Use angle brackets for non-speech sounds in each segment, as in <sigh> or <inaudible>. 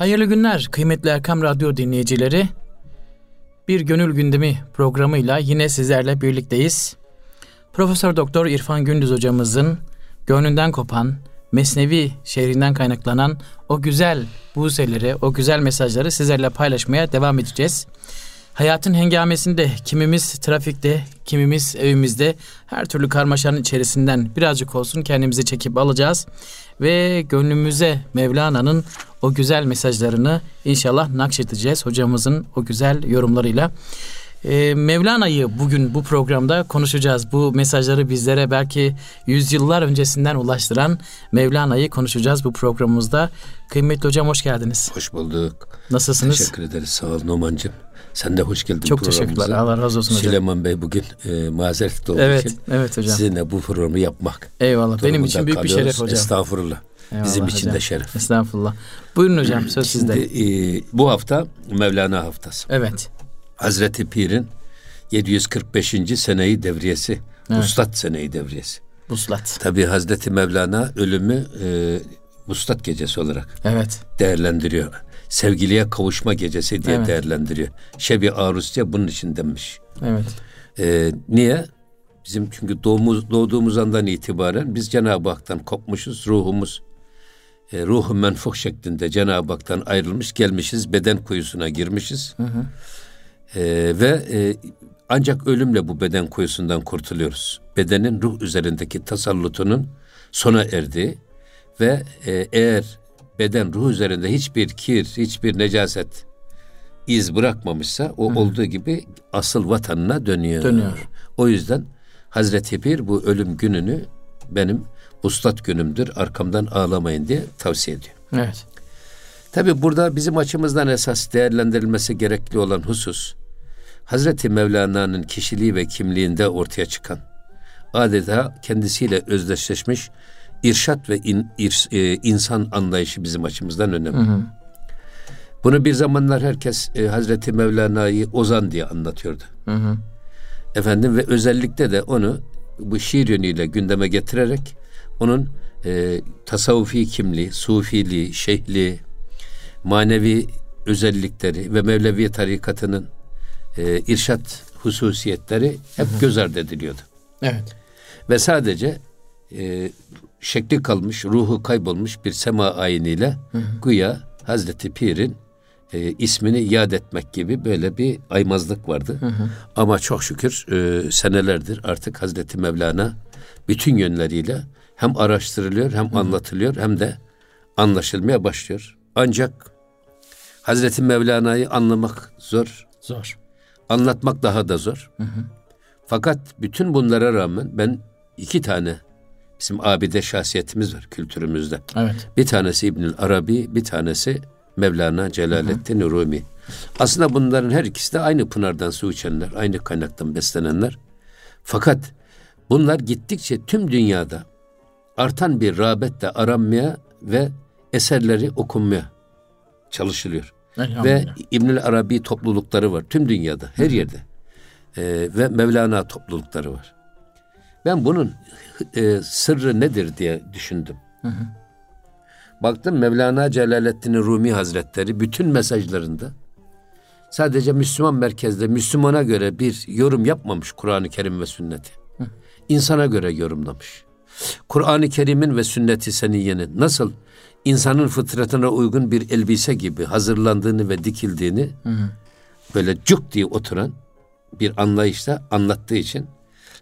Hayırlı günler kıymetli Erkam Radyo dinleyicileri. Bir Gönül Gündemi programıyla yine sizlerle birlikteyiz. Profesör Doktor İrfan Gündüz hocamızın gönlünden kopan, Mesnevi şehrinden kaynaklanan o güzel buzeleri, o güzel mesajları sizlerle paylaşmaya devam edeceğiz. Hayatın hengamesinde kimimiz trafikte, kimimiz evimizde her türlü karmaşanın içerisinden birazcık olsun kendimizi çekip alacağız ve gönlümüze Mevlana'nın o güzel mesajlarını inşallah nakşedeceğiz hocamızın o güzel yorumlarıyla. Ee, Mevlana'yı bugün bu programda konuşacağız. Bu mesajları bizlere belki yüzyıllar öncesinden ulaştıran Mevlana'yı konuşacağız bu programımızda. Kıymetli hocam hoş geldiniz. Hoş bulduk. Nasılsınız? Teşekkür ederiz. Sağ ol Numan'cığım. Sen de hoş geldin Çok teşekkürler. Allah razı olsun hocam. Süleyman Bey bugün e, mazeret olduğu evet, için evet hocam. sizinle bu programı yapmak. Eyvallah. Benim için büyük kalıyoruz. bir şeref hocam. Estağfurullah. Eyvallah Bizim için hocam. de şeref. Estağfurullah. Buyurun hocam söz Şimdi sizde. e, bu hafta Mevlana haftası. Evet. Hazreti Pir'in 745. seneyi devriyesi. Evet. Vuslat seneyi devriyesi. Buslat. Tabi Hazreti Mevlana ölümü e, Vuslat gecesi olarak Evet. değerlendiriyor. Sevgiliye kavuşma gecesi diye Evet. değerlendiriyor. Şebi Arus diye bunun için demiş. Evet. Ee, niye? Bizim çünkü doğumuz, doğduğumuz andan itibaren biz Cenab-ı Hak'tan kopmuşuz. Ruhumuz e, ruhu menfuh şeklinde Cenab-ı Hak'tan ayrılmış gelmişiz. Beden kuyusuna girmişiz. Hı hı. Ee, ve e, ancak ölümle bu beden kuyusundan kurtuluyoruz. Bedenin ruh üzerindeki tasallutunun sona erdiği ve e, eğer beden ruh üzerinde hiçbir kir, hiçbir necaset iz bırakmamışsa o olduğu gibi asıl vatanına dönüyor. Dönüyor. O yüzden Hazreti Pir bu ölüm gününü benim ustat günümdür arkamdan ağlamayın diye tavsiye ediyor. Evet. Tabi burada bizim açımızdan esas değerlendirilmesi gerekli olan husus Hazreti Mevlana'nın kişiliği ve kimliğinde ortaya çıkan adeta kendisiyle özdeşleşmiş irşat ve in- ir- e, insan anlayışı bizim açımızdan önemli. Hı hı. Bunu bir zamanlar herkes e, Hazreti Mevlana'yı Ozan diye anlatıyordu. Hı hı. Efendim ve özellikle de onu bu şiir yönüyle gündeme getirerek onun e, tasavvufi kimliği, sufiliği, şeyhliği, manevi özellikleri ve Mevlevi tarikatının e, irşat hususiyetleri hep göz ardı ediliyordu. Evet. Ve sadece e, şekli kalmış, ruhu kaybolmuş bir sema ayiniyle güya Hazreti Pir'in e, ismini yad etmek gibi böyle bir aymazlık vardı. Ama çok şükür e, senelerdir artık Hazreti Mevlana bütün yönleriyle hem araştırılıyor hem anlatılıyor hem de anlaşılmaya başlıyor. Ancak Hazreti Mevlana'yı anlamak zor, Zor. anlatmak daha da zor. Fakat bütün bunlara rağmen ben iki tane bizim abide şahsiyetimiz var kültürümüzde. Evet. Bir tanesi İbnül Arabi, bir tanesi Mevlana Celaleddin Rumi. Aslında bunların her ikisi de aynı pınardan su içenler, aynı kaynaktan beslenenler. Fakat bunlar gittikçe tüm dünyada artan bir rağbetle aranmaya ve eserleri okunmaya çalışılıyor. Ve. İbnül Arabi toplulukları var tüm dünyada, her yerde. Ee, ve Mevlana toplulukları var. Ben bunun e, sırrı nedir diye düşündüm. Baktım Mevlana Celaleddin Rumi Hazretleri bütün mesajlarında sadece Müslüman merkezde Müslümana göre bir yorum yapmamış Kur'an-ı Kerim ve sünneti. İnsana göre yorumlamış. Kur'an-ı Kerim'in ve sünnet-i seniyyenin nasıl insanın fıtratına uygun bir elbise gibi hazırlandığını ve dikildiğini böyle cuk diye oturan bir anlayışla anlattığı için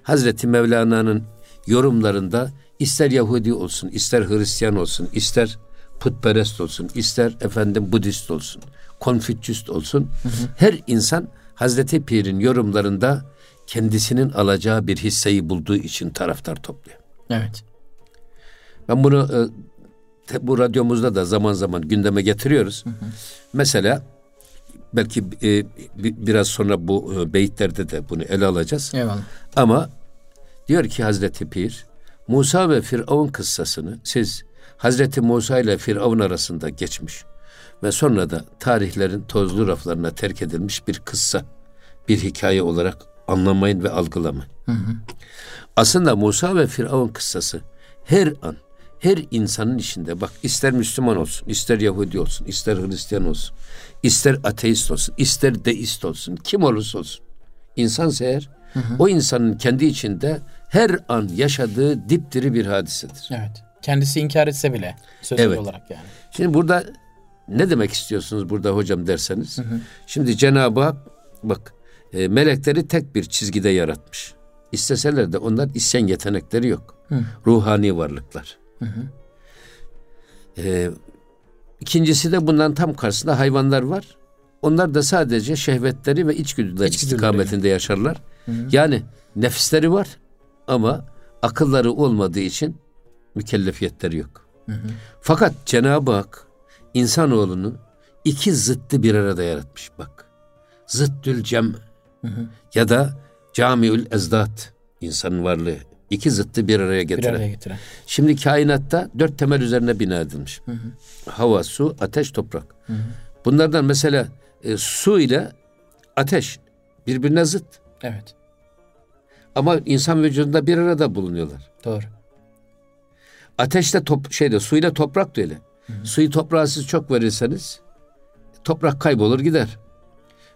Hazreti Mevlana'nın yorumlarında ister Yahudi olsun, ister Hristiyan olsun, ister putperest olsun, ister efendim Budist olsun, Konfüçyüst olsun, her insan Hazreti Pir'in yorumlarında kendisinin alacağı bir hisseyi bulduğu için taraftar topluyor. Evet. Ben bunu e, bu radyomuzda da zaman zaman gündeme getiriyoruz. Mesela belki e, bi- biraz sonra bu e, beyitlerde de bunu ele alacağız. Eyvallah. Ama diyor ki Hazreti Pir, Musa ve Firavun kıssasını siz Hazreti Musa ile Firavun arasında geçmiş ve sonra da tarihlerin tozlu raflarına terk edilmiş bir kıssa, bir hikaye olarak anlamayın ve algılamayın. Aslında Musa ve Firavun kıssası her an her insanın içinde bak ister Müslüman olsun, ister Yahudi olsun, ister Hristiyan olsun, ister ateist olsun, ister deist olsun, kim olursa olsun. İnsansa eğer hı hı. o insanın kendi içinde her an yaşadığı dipdiri bir hadisedir. Evet. Kendisi inkar etse bile sözlü evet. olarak yani. Şimdi burada ne demek istiyorsunuz burada hocam derseniz. Hı hı. Şimdi Cenab-ı Hak bak e, melekleri tek bir çizgide yaratmış. İsteseler de onlar isyan yetenekleri yok. Hı. Ruhani varlıklar. Hı hı. Ee, ikincisi de bundan tam karşısında hayvanlar var. Onlar da sadece şehvetleri ve içgüdüler İç istikametinde yaşarlar. Hı hı. Yani nefisleri var ama akılları olmadığı için mükellefiyetleri yok. Hı hı. Fakat Cenab-ı Hak insanoğlunu iki zıttı bir arada yaratmış bak. Zıttül cem hı hı. ya da camiül ezdat insanın varlığı iki zıttı bir araya getiren. Bir araya getiren. Şimdi kainatta dört temel üzerine bina edilmiş. Hı hı. Hava, su, ateş, toprak. Hı hı. Bunlardan mesela e, su ile ateş birbirine zıt. Evet. Ama insan vücudunda bir arada bulunuyorlar. Doğru. Ateşte top şeyde suyla toprak da öyle. Hı hı. Suyu toprağa siz çok verirseniz toprak kaybolur gider.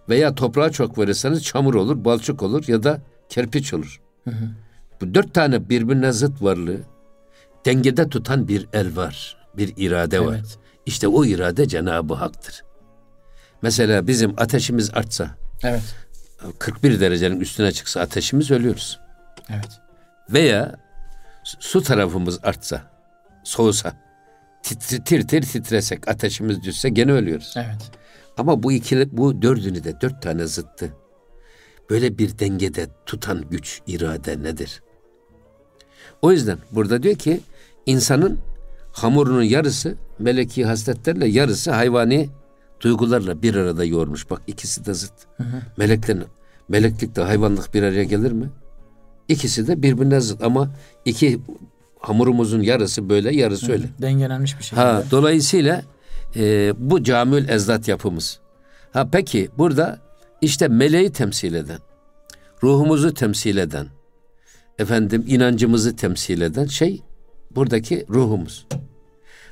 Veya toprağa çok verirseniz çamur olur, balçık olur ya da kerpiç olur. Hı hı. Bu dört tane birbirine zıt varlığı dengede tutan bir el var, bir irade evet. var. İşte o irade Cenab-ı Hak'tır. Mesela bizim ateşimiz artsa, evet. 41 derecenin üstüne çıksa ateşimiz ölüyoruz. Evet. Veya su tarafımız artsa, soğusa, tir tir, tir titresek, ateşimiz düşse gene ölüyoruz. Evet. Ama bu ikili, bu dördünü de dört tane zıttı. Böyle bir dengede tutan güç, irade nedir? O yüzden burada diyor ki insanın hamurunun yarısı meleki hasletlerle yarısı hayvani duygularla bir arada yoğurmuş. Bak ikisi de zıt. Hı hı. Meleklerin, meleklikte hayvanlık bir araya gelir mi? İkisi de birbirine zıt ama iki hamurumuzun yarısı böyle yarısı hı, öyle. Dengelenmiş bir şey. Ha, dolayısıyla e, bu camül ezdat yapımız. Ha peki burada işte meleği temsil eden, ruhumuzu temsil eden, efendim inancımızı temsil eden şey buradaki ruhumuz.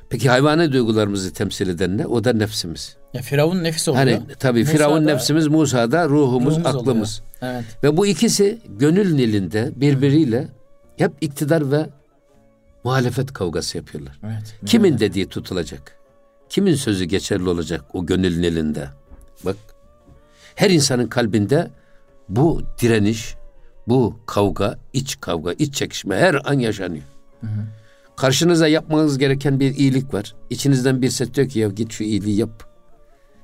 Peki hayvani duygularımızı temsil eden ne? O da nefsimiz. Ya Firavun nefis oluyor. Hani tabii Firavun nefsimiz, Musa'da ruhumuz, ruhumuz aklımız. Evet. Ve bu ikisi gönül nilinde birbiriyle hep iktidar ve muhalefet kavgası yapıyorlar. Evet. Kimin evet. dediği tutulacak? Kimin sözü geçerli olacak o gönül nilinde? Bak. Her insanın kalbinde bu direniş, bu kavga, iç kavga, iç çekişme her an yaşanıyor. Hı hı. Karşınıza yapmanız gereken bir iyilik var. İçinizden bir ses diyor ki ya git şu iyiliği yap.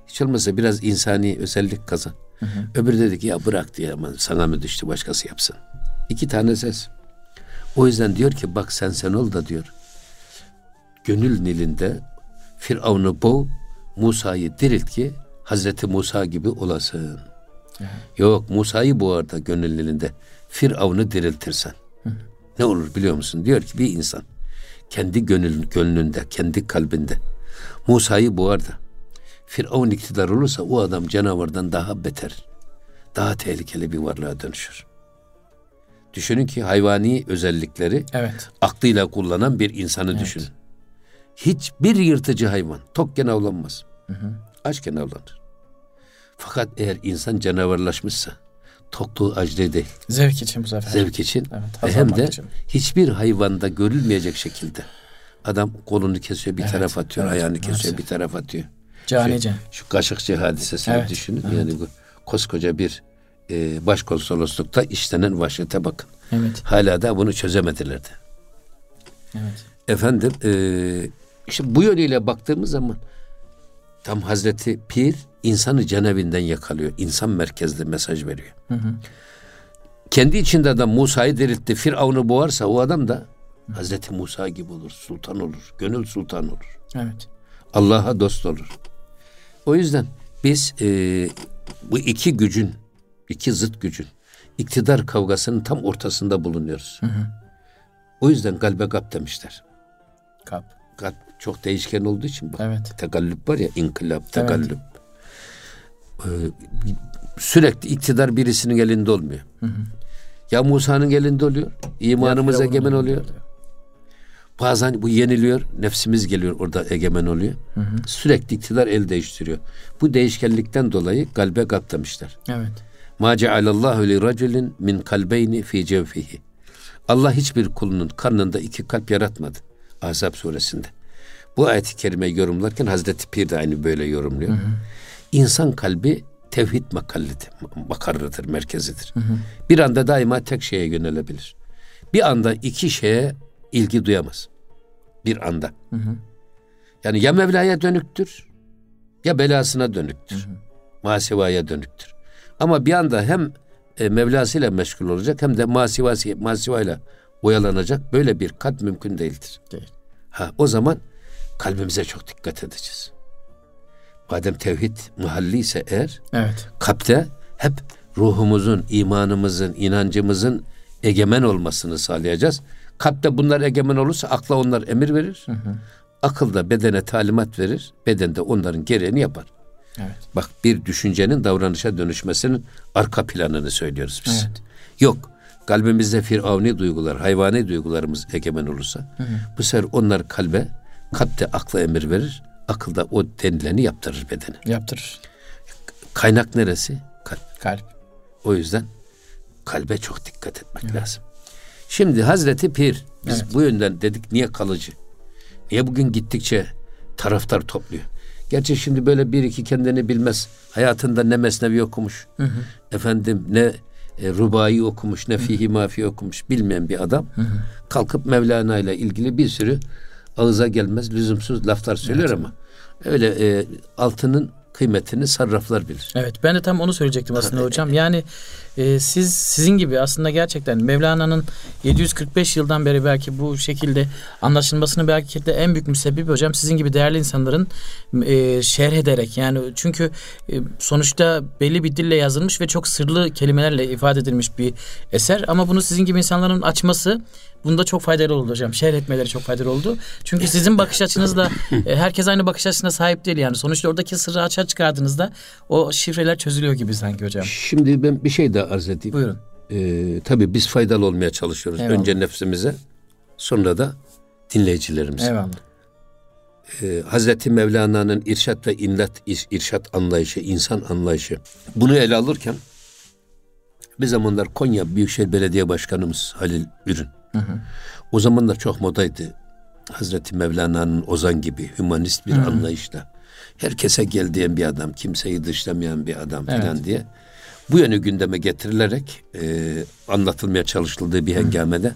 Hiç olmazsa biraz insani özellik kazan. Hı hı. Öbürü dedi ki ya bırak diye ama sana mı düştü başkası yapsın. İki tane ses. O yüzden diyor ki bak sen sen ol da diyor. Gönül nilinde Firavun'u boğ, Musa'yı dirilt ki Hazreti Musa gibi olasın. Hı. Yok Musa'yı boğar da gönül nilinde. Firavun'u diriltirsen. Hı. Ne olur biliyor musun? Diyor ki bir insan kendi gönül, gönlünde, kendi kalbinde Musa'yı boğar da Firavun iktidar olursa o adam canavardan daha beter, daha tehlikeli bir varlığa dönüşür. Düşünün ki hayvani özellikleri evet. aklıyla kullanan bir insanı evet. düşünün. Hiçbir yırtıcı hayvan tokken avlanmaz. Hı hı. Açken avlanır. Fakat eğer insan canavarlaşmışsa tokluğu acre değil. Zevk için bu sefer. Zevk için. Evet, hem de için. hiçbir hayvanda görülmeyecek şekilde adam kolunu kesiyor bir evet, taraf atıyor, evet, ayağını kesiyor maalesef. bir taraf atıyor. Canice. Şu, şu Kaşıkçı hadisesini evet, düşünün. Evet. Yani bu koskoca bir e, başkonsoloslukta işlenen vahşete bakın. Evet. Hala da bunu çözemediler de. Evet. Efendim e, işte bu yönüyle baktığımız zaman tam Hazreti Pir insanı canevinden yakalıyor. İnsan merkezli mesaj veriyor. Hı hı. Kendi içinde adam Musa'yı diriltti. Firavun'u boğarsa o adam da hı. Hazreti Musa gibi olur. Sultan olur. Gönül sultan olur. Evet. Allah'a dost olur. O yüzden biz e, bu iki gücün, iki zıt gücün iktidar kavgasının tam ortasında bulunuyoruz. Hı hı. O yüzden kalbe kap demişler. Kap. Kalp çok değişken olduğu için bak. Evet. Tekallüp var ya inkılap, tekallüp. Evet. Ee, sürekli iktidar birisinin elinde olmuyor. Hı hı. Ya Musa'nın elinde oluyor, imanımız egemen oluyor. oluyor. Bazen bu yeniliyor, nefsimiz geliyor orada egemen oluyor. Hı hı. Sürekli iktidar el değiştiriyor. Bu değişkenlikten dolayı kalbe gap demişler. Evet. Ma cealallahu li raculin min kalbeyni fi cevfihi. Allah hiçbir kulunun karnında iki kalp yaratmadı. Ahzab suresinde. Bu ayet-i kerimeyi yorumlarken Hazreti Pir de aynı böyle yorumluyor. Hı hı. İnsan kalbi tevhid makallidir, makarrıdır, merkezidir. Hı hı. Bir anda daima tek şeye yönelebilir. Bir anda iki şeye ilgi duyamaz. Bir anda. Hı hı. Yani ya Mevla'ya dönüktür ya belasına dönüktür. Hı hı. Masivaya dönüktür. Ama bir anda hem e, Mevlasıyla meşgul olacak hem de masivası, masivayla oyalanacak böyle bir kalp mümkün değildir. Değil. Ha, o zaman kalbimize çok dikkat edeceğiz. Madem tevhid muhalli ise eğer evet. kalpte hep ruhumuzun, imanımızın, inancımızın egemen olmasını sağlayacağız. Kalpte bunlar egemen olursa akla onlar emir verir. Hı hı. Akıl da bedene talimat verir. Beden de onların gereğini yapar. Evet. Bak bir düşüncenin davranışa dönüşmesinin arka planını söylüyoruz biz. Evet. Yok. Kalbimizde firavuni duygular, hayvani duygularımız egemen olursa hı hı. bu sefer onlar kalbe, kalp de akla emir verir. Akıl da o denileni yaptırır bedene. Yaptırır. Kaynak neresi? Kalp. Kalp. O yüzden kalbe çok dikkat etmek evet. lazım. Şimdi Hazreti Pir biz evet. bu yönden dedik niye kalıcı? Niye bugün gittikçe taraftar topluyor? Gerçi şimdi böyle bir iki kendini bilmez. Hayatında ne mesnevi okumuş. Hı hı. Efendim ne e, rubayı okumuş, ne fihi mafi okumuş bilmeyen bir adam hı hı. kalkıp Mevlana ile ilgili bir sürü ağıza gelmez lüzumsuz laflar söylüyor evet. ama öyle e, altının kıymetini sarraflar bilir. Evet ben de tam onu söyleyecektim aslında hocam. Yani e, siz sizin gibi aslında gerçekten Mevlana'nın 745 yıldan beri belki bu şekilde anlaşılmasını belki de en büyük müsebbibi hocam sizin gibi değerli insanların e, şerh ederek yani çünkü e, sonuçta belli bir dille yazılmış ve çok sırlı kelimelerle ifade edilmiş bir eser ama bunu sizin gibi insanların açması Bunda çok faydalı oldu hocam. Şerh etmeleri çok faydalı oldu. Çünkü sizin bakış açınızla e, herkes aynı bakış açısına sahip değil yani. Sonuçta oradaki sırrı açığa çıkardığınızda o şifreler çözülüyor gibi sanki hocam. Şimdi ben bir şey daha arz edeyim. Buyurun. Ee, tabii biz faydalı olmaya çalışıyoruz. Eyvallah. Önce nefsimize sonra da dinleyicilerimize. Eyvallah. Ee, Hazreti Mevlana'nın irşat ve imlat irşat anlayışı, insan anlayışı. Bunu ele alırken bir zamanlar Konya Büyükşehir Belediye Başkanımız Halil Ürün Hı hı. O zamanlar çok modaydı. Hazreti Mevlana'nın Ozan gibi hümanist bir hı hı. anlayışla. Herkese gel diyen bir adam, kimseyi dışlamayan bir adam evet. falan diye. Bu yönü gündeme getirilerek e, anlatılmaya çalışıldığı bir hengamede. Hı.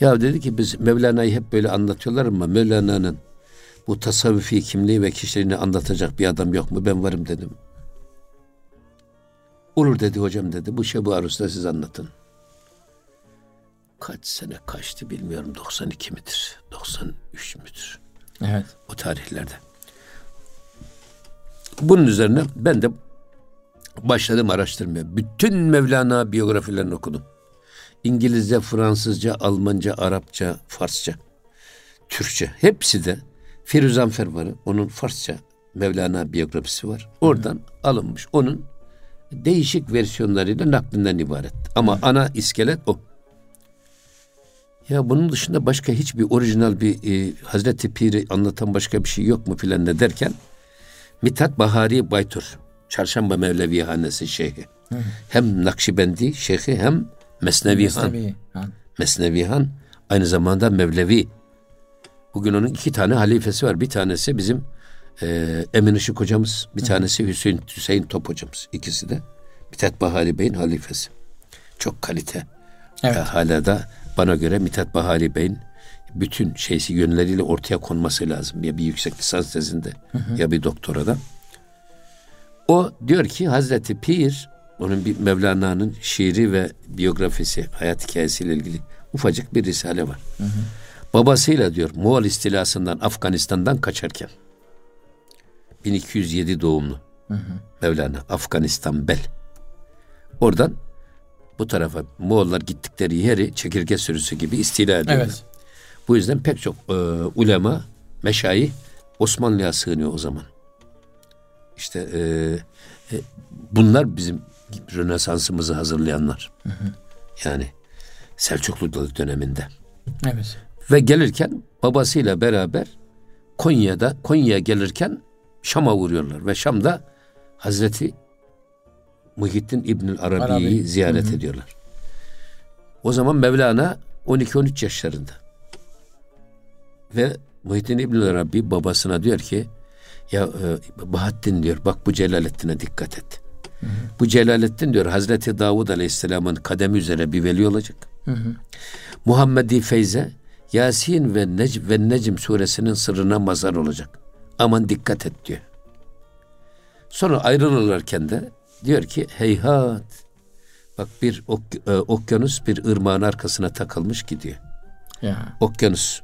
Ya dedi ki biz Mevlana'yı hep böyle anlatıyorlar ama Mevlana'nın bu tasavvufi kimliği ve kişiliğini anlatacak bir adam yok mu? Ben varım dedim. Olur dedi hocam dedi. Bu Şebu Arus'ta siz anlatın kaç sene kaçtı bilmiyorum 92 midir 93 müdür evet o tarihlerde bunun üzerine ben de başladım araştırmaya. Bütün Mevlana biyografilerini okudum. İngilizce Fransızca Almanca Arapça Farsça Türkçe. Hepsi de Firuzan varı onun Farsça Mevlana biyografisi var. Oradan Hı. alınmış. Onun değişik versiyonlarıyla naklinden ibaret. Ama Hı. ana iskelet o. Ya bunun dışında başka hiçbir orijinal bir e, Hazreti Pir'i anlatan başka bir şey yok mu filan ne derken Mithat Bahari Baytur Çarşamba Mevlevi Hanesi şeyhi. Hı. Hem Nakşibendi şeyhi hem Mesnevi, Mesnevi Han. Mesnevi Han aynı zamanda Mevlevi. Bugün onun iki tane halifesi var. Bir tanesi bizim e, Emin Işık hocamız, bir Hı. tanesi Hüseyin Hüseyin Top hocamız. İkisi de Mithat Bahari Bey'in halifesi. Çok kalite. Evet. E, hala da bana göre Mithat Bahari Bey'in bütün şeysi yönleriyle ortaya konması lazım. Ya bir yüksek lisans tezinde hı hı. ya bir doktorada. O diyor ki Hazreti Pir onun bir Mevlana'nın şiiri ve biyografisi, hayat hikayesiyle ilgili ufacık bir risale var. Hı hı. Babasıyla diyor Moğol istilasından Afganistan'dan kaçarken 1207 doğumlu hı hı. Mevlana Afganistan Bel. Oradan bu tarafa Moğollar gittikleri yeri çekirge sürüsü gibi istila ediyorlar. Evet. Bu yüzden pek çok e, ulema, meşayi Osmanlı'ya sığınıyor o zaman. İşte e, e, bunlar bizim Rönesansımızı hazırlayanlar. Hı hı. Yani Selçuklu döneminde. Evet. Ve gelirken babasıyla beraber Konya'da Konya'ya gelirken Şam'a vuruyorlar ve Şam'da Hazreti Muhittin İbnül Arabi'yi Arabi. ziyaret hı hı. ediyorlar. O zaman Mevlana 12-13 yaşlarında. Ve Muhittin İbnül Arabi babasına diyor ki ya e, Bahattin diyor bak bu Celalettin'e dikkat et. Hı hı. Bu Celalettin diyor Hazreti Davud Aleyhisselam'ın kademi üzere bir veli olacak. Hı hı. Muhammedi Feyze Yasin ve Necm ve Necm suresinin sırrına mazar olacak. Aman dikkat et diyor. Sonra ayrılırlarken de diyor ki heyhat bak bir ok, e, okyanus bir ırmağın arkasına takılmış gidiyor. Ya. Okyanus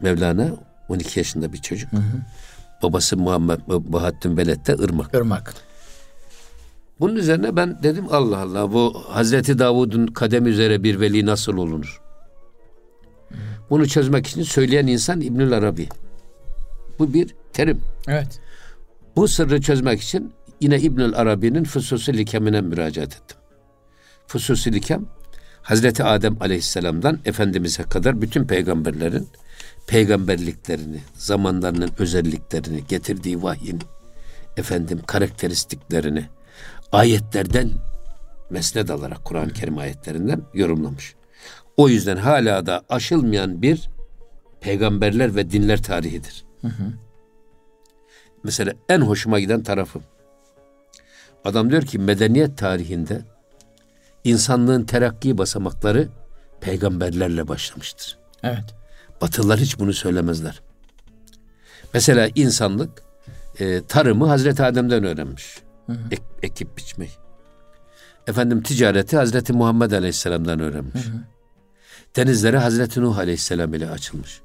Mevlana 12 yaşında bir çocuk. Hı hı. Babası Muhammed Bahattin Veled de ırmak. Irmak. Bunun üzerine ben dedim Allah Allah bu Hazreti Davud'un kadem üzere bir veli nasıl olunur? Bunu çözmek için söyleyen insan İbnül Arabi. Bu bir terim. Evet. Bu sırrı çözmek için yine İbnül Arabi'nin Fususi Likemine müracaat ettim. Fususi Likem Hazreti Adem Aleyhisselam'dan Efendimiz'e kadar bütün peygamberlerin peygamberliklerini, zamanlarının özelliklerini, getirdiği vahyin efendim karakteristiklerini ayetlerden mesned alarak Kur'an-ı Kerim ayetlerinden yorumlamış. O yüzden hala da aşılmayan bir peygamberler ve dinler tarihidir. Hı hı. Mesela en hoşuma giden tarafı. Adam diyor ki medeniyet tarihinde insanlığın terakki basamakları peygamberlerle başlamıştır. Evet. Batılılar hiç bunu söylemezler. Mesela insanlık e, tarımı Hazreti Adem'den öğrenmiş. Hı hı. Ek, ekip biçmeyi. Efendim ticareti Hazreti Muhammed Aleyhisselam'dan öğrenmiş. Hı hı. Denizlere Hazreti Nuh Aleyhisselam ile açılmış.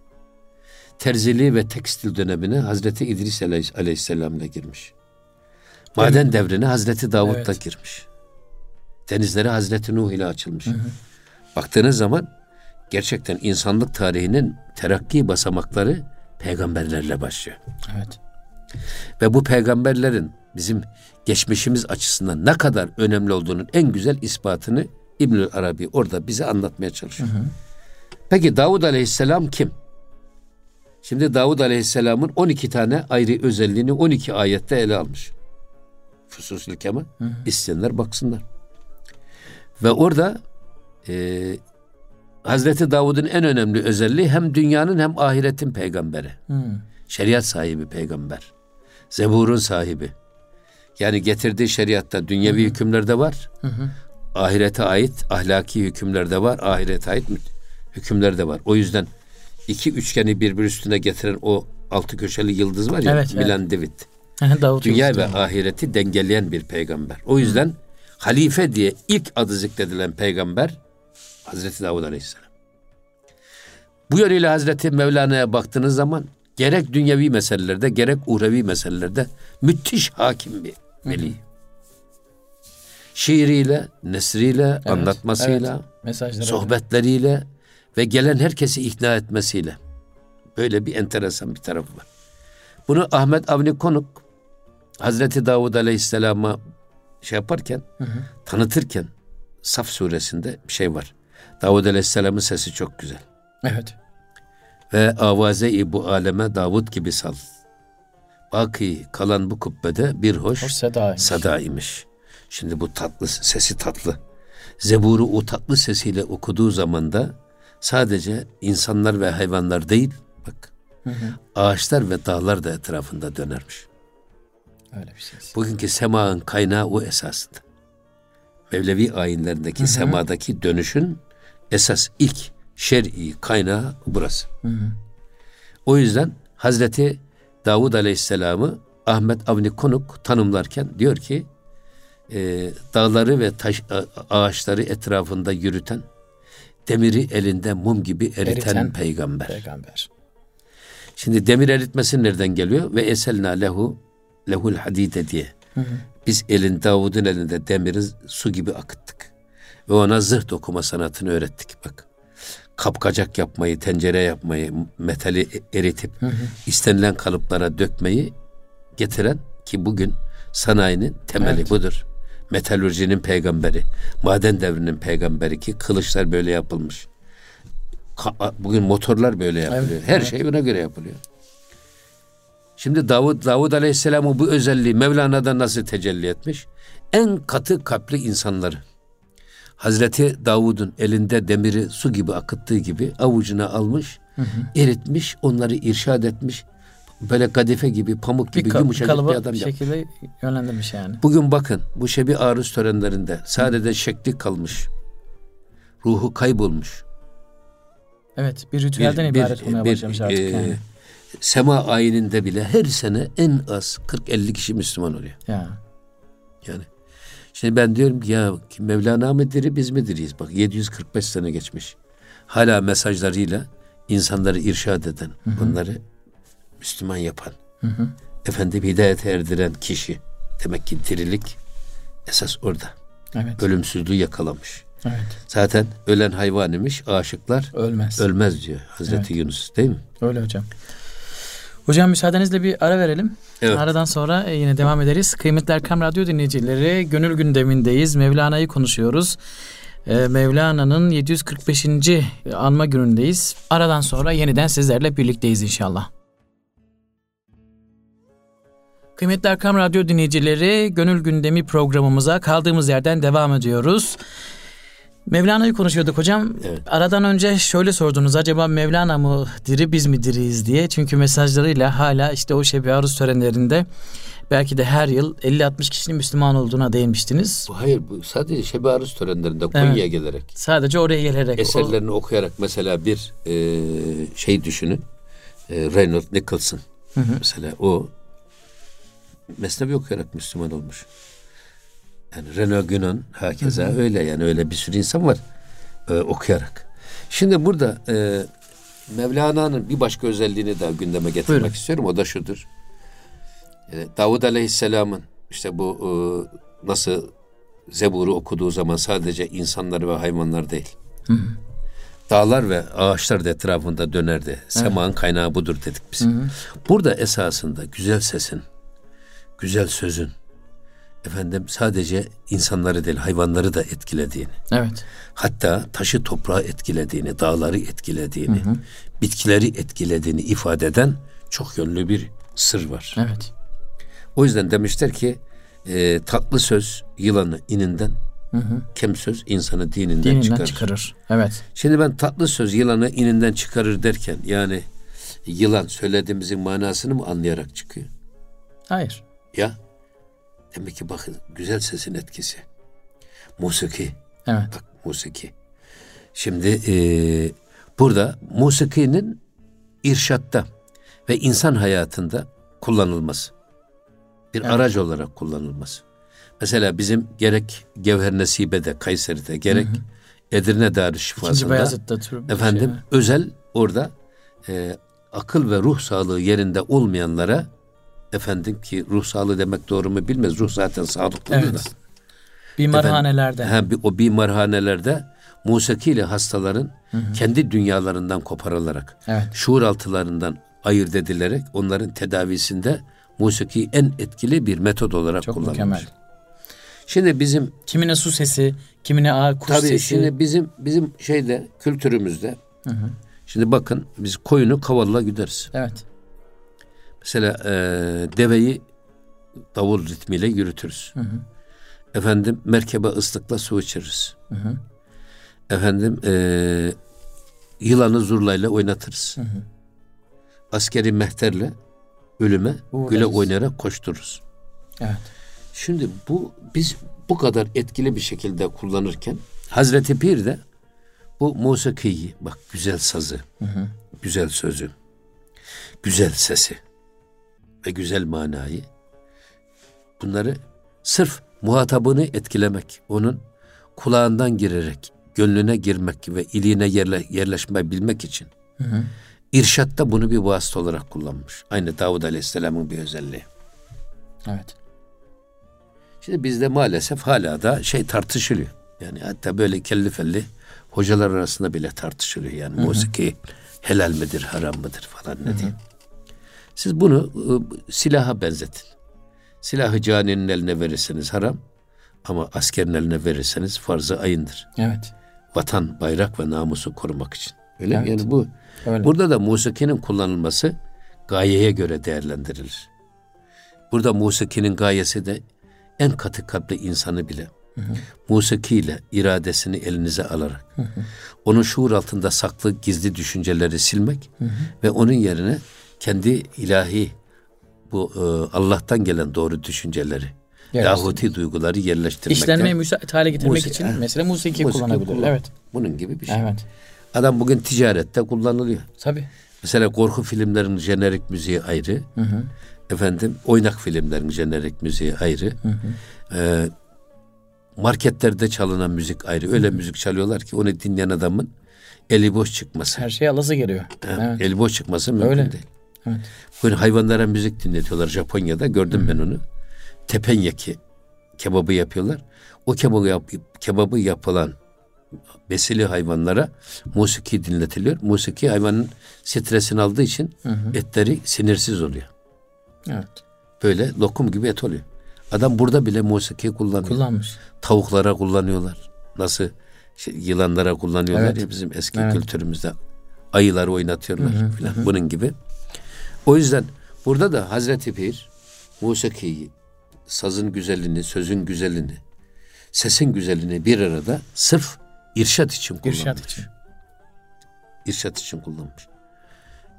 Terziliği ve tekstil dönemine Hazreti İdris Aleyhisselam ile girmiş. Maden evet. devrine Hazreti Davud evet. da girmiş. Denizlere Hazreti Nuh ile açılmış. Hı hı. Baktığınız zaman gerçekten insanlık tarihinin terakki basamakları peygamberlerle başlıyor. Evet. Ve bu peygamberlerin bizim geçmişimiz açısından ne kadar önemli olduğunun en güzel ispatını İbnül Arabi orada bize anlatmaya çalışıyor. Hı hı. Peki Davud Aleyhisselam kim? Şimdi Davud Aleyhisselam'ın 12 tane ayrı özelliğini 12 ayette ele almış. Fususül Kemal. İsteyenler baksınlar. Ve orada e, Hazreti Davud'un en önemli özelliği hem dünyanın hem ahiretin peygamberi. Hı. Şeriat sahibi peygamber. Zebur'un sahibi. Yani getirdiği şeriatta dünyevi hükümler de var. Hı ahirete ait ahlaki hükümler de var, ahirete ait hükümler de var. O yüzden iki üçgeni birbir üstüne getiren o altı köşeli yıldız var ya, evet, Milan evet. David. <laughs> Davut Dünya ve ahireti dengeleyen bir peygamber. O yüzden halife diye ilk adı zikredilen peygamber Hazreti Davud Aleyhisselam. Bu yönüyle Hazreti Mevlana'ya baktığınız zaman gerek dünyevi meselelerde gerek uhrevi meselelerde müthiş hakim bir veli. Şiiriyle, nesriyle, evet, anlatmasıyla, evet. sohbetleriyle öyle. ve gelen herkesi ikna etmesiyle. Böyle bir enteresan bir tarafı var. Bunu Ahmet Avni Konuk Hazreti Davud Aleyhisselam'a şey yaparken, hı hı. tanıtırken Saf suresinde bir şey var. Davud Aleyhisselam'ın sesi çok güzel. Evet. Ve avaze-i bu aleme Davud gibi sal. Baki kalan bu kubbede bir hoş, hoş sadaymış. sadaymış. Şimdi bu tatlı sesi tatlı. Zebur'u o tatlı sesiyle okuduğu zaman da sadece insanlar ve hayvanlar değil bak hı hı. ağaçlar ve dağlar da etrafında dönermiş. Öyle bir ses. Bugünkü semanın kaynağı o esasında. Mevlevi ayinlerindeki hı hı. semadaki dönüşün esas ilk şer'i kaynağı burası. Hı hı. O yüzden Hazreti Davud Aleyhisselam'ı Ahmet Avni Konuk tanımlarken diyor ki e, dağları ve taş, ağaçları etrafında yürüten, demiri elinde mum gibi eriten, eriten peygamber. peygamber. Şimdi demir eritmesi nereden geliyor? Ve eselna lehu lehul hadide diye. Hı hı. Biz elin Davud'un elinde demiri su gibi akıttık. Ve ona zırh dokuma sanatını öğrettik bak. Kapkacak yapmayı, tencere yapmayı, metali eritip hı hı. istenilen kalıplara dökmeyi getiren ki bugün sanayinin temeli evet. budur metalurjinin peygamberi, maden devrinin peygamberi ki kılıçlar böyle yapılmış. Bugün motorlar böyle yapılıyor. Evet, Her evet. şey buna göre yapılıyor. Şimdi Davud, Davud Aleyhisselam'ın bu özelliği Mevlana'da nasıl tecelli etmiş? En katı kalpli insanları. Hazreti Davud'un elinde demiri su gibi akıttığı gibi avucuna almış, hı hı. eritmiş, onları irşad etmiş. Böyle kadife gibi, pamuk gibi bir yumuşacık bir adam bir şekilde yapmış. yönlendirmiş yani. Bugün bakın bu şebi aruz törenlerinde sadece hı. şekli kalmış. Ruhu kaybolmuş. Evet, bir ritüelden bir, ibaret bir, olmaya başlamış artık e, yani. Sema ayininde bile her sene en az 40-50 kişi Müslüman oluyor. Ya. Yani Şimdi ben diyorum ki ya Mevlana mı diri biz mi diriyiz? Bak 745 sene geçmiş. Hala mesajlarıyla insanları irşad eden, hı hı. bunları Müslüman yapan, hı hı. efendim hidayete erdiren kişi. Demek ki dirilik esas orada. Evet. Ölümsüzlüğü yakalamış. Evet. Zaten ölen hayvan imiş, aşıklar ölmez. Ölmez diyor Hazreti evet. Yunus değil mi? Öyle hocam. Hocam müsaadenizle bir ara verelim. Evet. Aradan sonra e, yine devam ederiz. Kıymetli Erkam Radyo dinleyicileri gönül gündemindeyiz. Mevlana'yı konuşuyoruz. E, Mevlana'nın 745. anma günündeyiz. Aradan sonra yeniden sizlerle birlikteyiz inşallah. Kıymetli Erkam Radyo dinleyicileri, Gönül Gündemi programımıza kaldığımız yerden devam ediyoruz. Mevlana'yı konuşuyorduk hocam. Evet. Aradan önce şöyle sordunuz. Acaba Mevlana mı diri biz mi diriyiz diye. Çünkü mesajlarıyla hala işte o şebi aruz törenlerinde belki de her yıl 50-60 kişinin Müslüman olduğuna değinmiştiniz. Hayır bu sadece şebi aruz törenlerinde Konya'ya evet. gelerek. Sadece oraya gelerek. Eserlerini o... okuyarak mesela bir e, şey düşünün. E, Reynold Nicholson. Hı hı. Mesela o Mesnevi okuyarak Müslüman olmuş. Yani Renault Günan hakeza hı hı. öyle yani öyle bir sürü insan var e, okuyarak. Şimdi burada e, Mevlana'nın bir başka özelliğini daha gündeme getirmek Buyurun. istiyorum. O da şudur. E, Davud Aleyhisselam'ın işte bu e, nasıl Zebur'u okuduğu zaman sadece insanlar ve hayvanlar değil. Hı hı. Dağlar ve ağaçlar da etrafında dönerdi. Semanın kaynağı budur dedik biz. Hı hı. Burada esasında güzel sesin, güzel sözün, efendim sadece insanları değil hayvanları da etkilediğini. Evet. Hatta taşı toprağı etkilediğini, dağları etkilediğini, hı hı. bitkileri etkilediğini ifade eden çok yönlü bir sır var. Evet. O yüzden demişler ki e, tatlı söz yılanı ininden, hı hı. kem söz insanı dininden, dininden çıkarır. çıkarır. Evet. Şimdi ben tatlı söz yılanı ininden çıkarır derken yani yılan söylediğimizin manasını mı anlayarak çıkıyor? Hayır. Ya Demek ki bakın güzel sesin etkisi. Musiki. Evet. Bak musiki. Şimdi e, burada musikinin irşatta ve insan hayatında kullanılması. Bir evet. araç olarak kullanılması. Mesela bizim gerek Gevher Nesibe'de, Kayseri'de, gerek hı hı. Edirne Darüşşifası'nda efendim şey. özel orada e, akıl ve ruh sağlığı yerinde olmayanlara efendim ki ruh sağlığı demek doğru mu bilmez. Ruh zaten sağlıklı evet. da. Bimarhanelerde. Efendim, he, o bimarhanelerde musikiyle hastaların hı hı. kendi dünyalarından koparılarak, evet. şuur altılarından ayırt edilerek onların tedavisinde musiki en etkili bir metod olarak Çok kullanılmış. Mükemmel. Şimdi bizim kimine su sesi, kimine ağ kuş tabii sesi. şimdi bizim bizim şeyde kültürümüzde hı hı. Şimdi bakın biz koyunu kavalla güderiz. Evet. Mesela e, deveyi davul ritmiyle yürütürüz. Hı hı. Efendim merkebe ıslıkla su içiririz. Hı hı. Efendim e, yılanı zurlayla oynatırız. Hı hı. Askeri mehterle ölüme Uğurlarız. güle oynayarak koştururuz. Evet. Şimdi bu biz bu kadar etkili bir şekilde kullanırken Hazreti Pir de bu musikiyi bak güzel sazı, hı hı. güzel sözü, güzel sesi, ve güzel manayı bunları sırf muhatabını etkilemek, onun kulağından girerek, gönlüne girmek ve iliğine yerle, yerleşme bilmek için hı hı. irşatta bunu bir vasıta olarak kullanmış. Aynı Davud Aleyhisselam'ın bir özelliği. Evet. Şimdi bizde maalesef hala da şey tartışılıyor. Yani hatta böyle kelli felli hocalar arasında bile tartışılıyor. Yani hı hı. musiki helal midir, haram mıdır falan ne diyeyim. Siz bunu ıı, silaha benzetin. Silahı caninin eline verirseniz haram ama askerin eline verirseniz farzı ayındır. Evet. Vatan, bayrak ve namusu korumak için. Öyle evet. yani bu Öyle. burada da musikinin kullanılması gayeye göre değerlendirilir. Burada musikinin gayesi de en katı kalpli insanı bile hı hı. musikiyle iradesini elinize alarak hı hı. onun şuur altında saklı gizli düşünceleri silmek hı hı. ve onun yerine kendi ilahi bu e, Allah'tan gelen doğru düşünceleri Yahuti duyguları yerleştirmek. İşlenmeye müsait hale getirmek musiki, için mesela musiki, musiki kullanabilir. Kullan. Evet. Bunun gibi bir şey. Evet. Adam bugün ticarette kullanılıyor. Tabii. Mesela korku filmlerinin jenerik müziği ayrı. Hı hı. Efendim oynak filmlerin jenerik müziği ayrı. Hı hı. Ee, marketlerde çalınan müzik ayrı. Öyle hı hı. müzik çalıyorlar ki onu dinleyen adamın eli boş çıkması. Her şey alası geliyor. Yani evet. Eli boş çıkması mümkün Öyle. değil. Evet. Bugün hayvanlara müzik dinletiyorlar Japonya'da. Gördüm hı. ben onu. Tepenyaki kebabı yapıyorlar. O kebabı, yap, kebabı yapılan besili hayvanlara musiki dinletiliyor. Musiki hayvanın stresini aldığı için hı hı. etleri sinirsiz oluyor. Evet. Böyle lokum gibi et oluyor. Adam burada bile musiki kullanıyor. Kullanmış. Tavuklara kullanıyorlar. Nasıl şey, yılanlara kullanıyorlar evet. ya bizim eski evet. kültürümüzde. Ayıları oynatıyorlar hı hı, falan hı. bunun gibi. O yüzden burada da Hazreti Pir musikiyi, sazın güzelliğini, sözün güzelliğini, sesin güzelliğini bir arada sırf irşat için kullanmış. İrşat için. İrşat için kullanmış.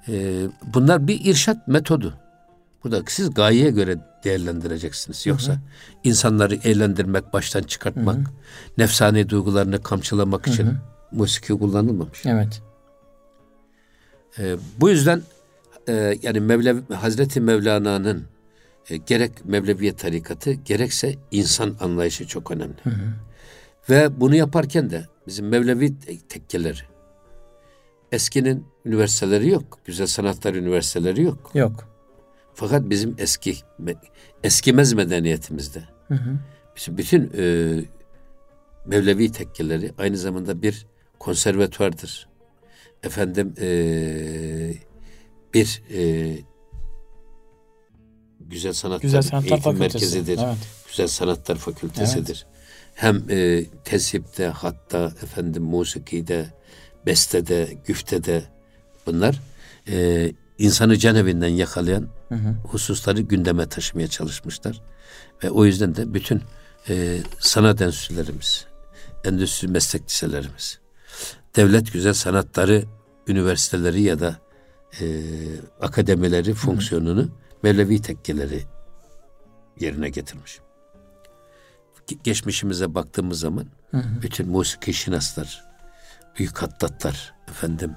Ee, bunlar bir irşat metodu. Burada siz gayeye göre değerlendireceksiniz. Yoksa hı hı. insanları eğlendirmek, baştan çıkartmak, hı hı. nefsani duygularını kamçılamak hı hı. için musiki kullanılmamış. Evet. Ee, bu yüzden e, yani Mevlev, Hazreti Mevlana'nın e, gerek Mevleviyet tarikatı gerekse insan anlayışı çok önemli. Hı hı. Ve bunu yaparken de bizim Mevlevi tekkeleri eskinin üniversiteleri yok. Güzel sanatlar üniversiteleri yok. Yok. Fakat bizim eski eskimez medeniyetimizde hı hı. bizim bütün e, Mevlevi tekkeleri aynı zamanda bir konservatuardır. Efendim e, bir e, güzel sanatlar, güzel sanatlar eğitim fakültesi. merkezidir. Evet. Güzel sanatlar fakültesidir. Evet. Hem e, tesipte, hatta efendim musikide, bestede, güftede bunlar e, insanı can evinden yakalayan hı hı. hususları gündeme taşımaya çalışmışlar. Ve o yüzden de bütün e, sanat enstitülerimiz, endüstri meslek liselerimiz, devlet güzel sanatları üniversiteleri ya da e, akademileri fonksiyonunu. Mevlevi tekkeleri yerine getirmiş. Geçmişimize baktığımız zaman hı hı. bütün musiki şinaslar, büyük hattatlar efendim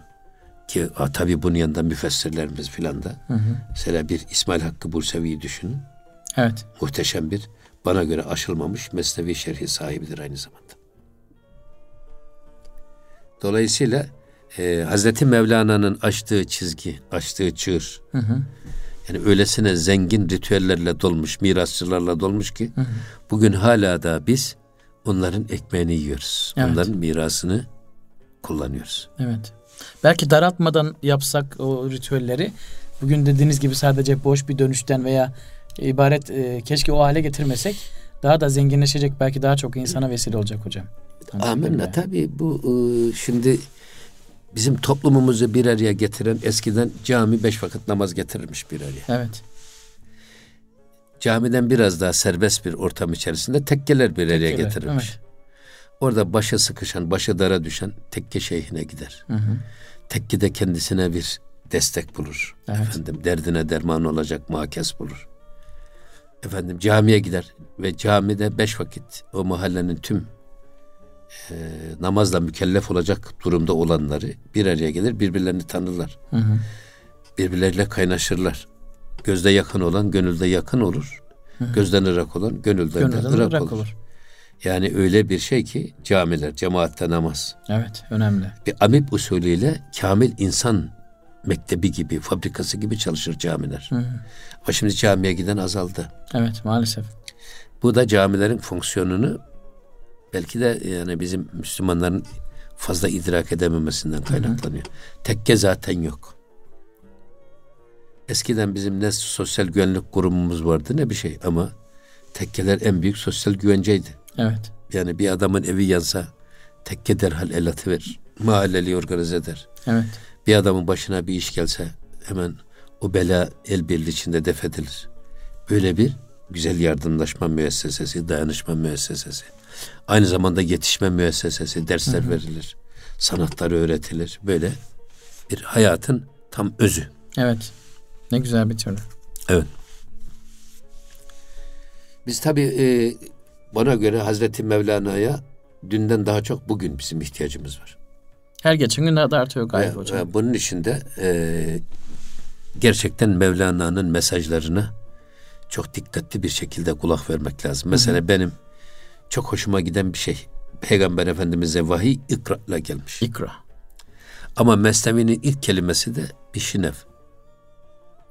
ki a, tabii bunun yanında müfessirlerimiz filan da. Hı hı. Mesela bir İsmail Hakkı Bursevi'yi düşünün. Evet. Muhteşem bir bana göre aşılmamış mesnevi şerhi sahibidir aynı zamanda. Dolayısıyla e, Hazreti Mevlana'nın açtığı çizgi, açtığı çığır, hı hı. yani öylesine zengin ritüellerle dolmuş, mirasçılarla dolmuş ki hı hı. bugün hala da biz onların ekmeğini yiyoruz. Evet. Onların mirasını kullanıyoruz. Evet. Belki daraltmadan yapsak o ritüelleri bugün dediğiniz gibi sadece boş bir dönüşten veya ibaret e, keşke o hale getirmesek daha da zenginleşecek belki daha çok insana vesile olacak hocam. Amenna tabii bu e, şimdi bizim toplumumuzu bir araya getiren eskiden cami beş vakit namaz getirirmiş bir araya. Evet. Camiden biraz daha serbest bir ortam içerisinde tekkeler bir araya tekkeler, getirilmiş. Evet. Orada başa sıkışan, başa dara düşen tekke şeyhine gider. Hı hı. Tekkide kendisine bir destek bulur. Evet. Efendim derdine derman olacak makes bulur. Efendim camiye gider ve camide beş vakit o mahallenin tüm e, namazla mükellef olacak durumda olanları bir araya gelir, birbirlerini tanırlar. Hı hı. Birbirleriyle kaynaşırlar. Gözde yakın olan gönülde yakın olur. Hı hı. Gözden ırak olan gönülden, gönülden de ırak, ırak olur. olur. Yani öyle bir şey ki camiler, cemaatte namaz. Evet, önemli. Bir amip usulüyle kamil insan mektebi gibi, fabrikası gibi çalışır camiler. Hı hı. Ama şimdi camiye giden azaldı. Evet, maalesef. Bu da camilerin fonksiyonunu belki de yani bizim Müslümanların fazla idrak edememesinden kaynaklanıyor. Hı hı. Tekke zaten yok. Eskiden bizim ne sosyal güvenlik kurumumuz vardı ne bir şey ama tekkeler en büyük sosyal güvenceydi. Evet. Yani bir adamın evi yansa tekke derhal el atıverir. Mahalleli organize eder. Evet. Bir adamın başına bir iş gelse hemen o bela el birliği içinde def edilir. Böyle bir güzel yardımlaşma müessesesi, dayanışma müessesesi. Aynı zamanda yetişme müessesesi, dersler hı hı. verilir. Sanatlar öğretilir. Böyle bir hayatın tam özü. Evet. Ne güzel bir türlü. Evet. Biz tabii e, bana göre Hazreti Mevlana'ya dünden daha çok bugün bizim ihtiyacımız var. Her geçen gün daha da artıyor galiba ve, hocam. Ve bunun içinde e, gerçekten Mevlana'nın mesajlarına çok dikkatli bir şekilde kulak vermek lazım. Mesela hı hı. benim çok hoşuma giden bir şey. Peygamber Efendimiz'e vahiy ikra ile gelmiş. İkra. Ama Mesnevi'nin ilk kelimesi de bişinev.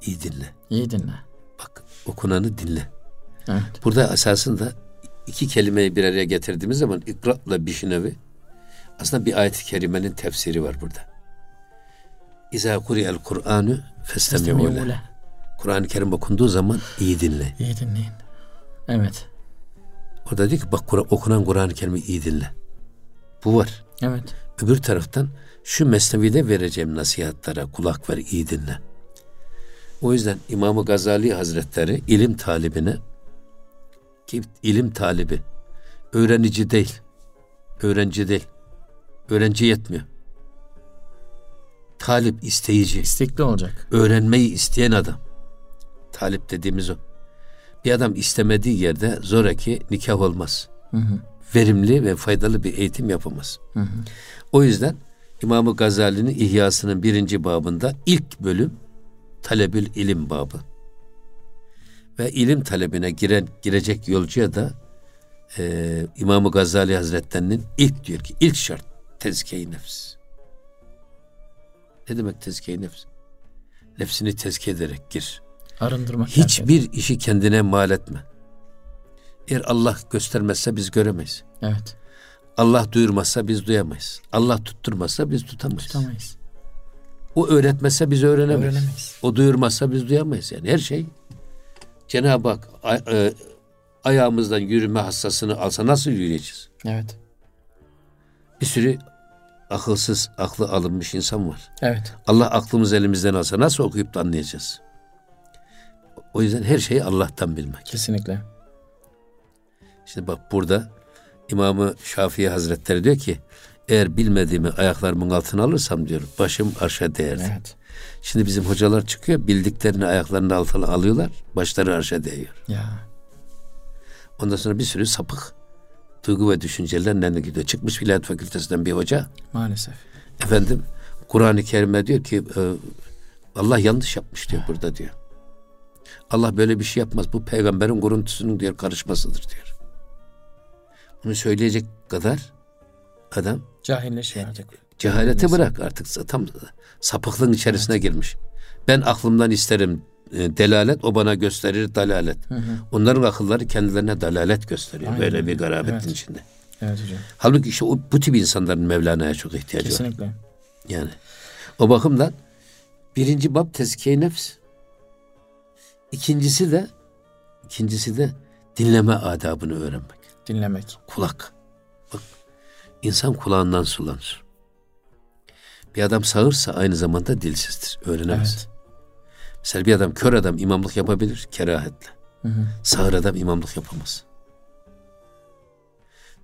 İyi dinle. İyi dinle. Bak okunanı dinle. Evet. Burada esasında iki kelimeyi bir araya getirdiğimiz zaman ikra bişinevi aslında bir ayet-i kerimenin tefsiri var burada. İza kuriyel Kur'anü festemi'u Kur'an-ı Kerim okunduğu zaman iyi dinle. İyi dinleyin. Evet. Orada diyor ki bak okunan Kur'an-ı Kerim'i iyi dinle. Bu var. Evet. Öbür taraftan şu mesnevide vereceğim nasihatlara kulak ver, iyi dinle. O yüzden İmam-ı Gazali Hazretleri ilim talibine ki ilim talibi öğrenici değil, öğrenci değil, öğrenci yetmiyor. Talip, isteyici. İstekli olacak. Öğrenmeyi isteyen adam. Talip dediğimiz o. Bir adam istemediği yerde zoraki nikah olmaz. Hı hı. Verimli ve faydalı bir eğitim yapamaz. Hı hı. O yüzden İmam-ı Gazali'nin İhyası'nın birinci babında ilk bölüm talebül ilim babı. Ve ilim talebine giren girecek yolcuya da e, İmam-ı Gazali Hazretlerinin ilk diyor ki ilk şart tezkiye nefs. Ne demek tezkiye nefs? Nefsini tezkiye ederek gir. Arındırmak. Hiçbir yani. işi kendine mal etme. Eğer Allah göstermezse biz göremeyiz. Evet. Allah duyurmazsa biz duyamayız. Allah tutturmazsa biz tutamayız. Tutamayız. O öğretmezse biz öğrenemeyiz. öğrenemeyiz. O duyurmazsa biz duyamayız. Yani her şey Cenab-ı Hak e, ayağımızdan yürüme hassasını alsa nasıl yürüyeceğiz? Evet. Bir sürü akılsız, aklı alınmış insan var. Evet. Allah aklımız elimizden alsa nasıl okuyup da anlayacağız? O yüzden her şeyi Allah'tan bilmek. Kesinlikle. Şimdi bak burada İmamı Şafii Hazretleri diyor ki eğer bilmediğimi ayaklarımın altına alırsam diyor başım arşa değerdi. Evet. Şimdi bizim hocalar çıkıyor bildiklerini ayaklarının altına alıyorlar başları arşa değiyor. Ya. Ondan sonra bir sürü sapık duygu ve düşüncelerle gidiyor. Çıkmış Vilayet Fakültesinden bir hoca. Maalesef. Efendim Kur'an-ı Kerim'e diyor ki e, Allah yanlış yapmış diyor burada diyor. Allah böyle bir şey yapmaz. Bu peygamberin kuruntusunun diyor karışmasıdır diyor. Bunu söyleyecek kadar adam cahilleşiyor artık. Cehalete bırak artık tam sapıklığın içerisine evet. girmiş. Ben aklımdan isterim e, delalet, o bana gösterir dalalet. Hı hı. Onların akılları kendilerine dalalet gösteriyor. Aynen. Böyle bir garabetin evet. içinde. Evet hocam. Halbuki işte o, bu tip insanların Mevlana'ya çok ihtiyacı Kesinlikle. var. Kesinlikle. Yani o bakımdan birinci bab tezkiye nefs. İkincisi de ikincisi de dinleme adabını öğrenmek. Dinlemek. Kulak. Bak insan kulağından sulanır. Bir adam sağırsa aynı zamanda dilsizdir. Öğrenemez. Evet. Mesela bir adam kör adam imamlık yapabilir kerahetle. Hı hı. Sağır adam imamlık yapamaz.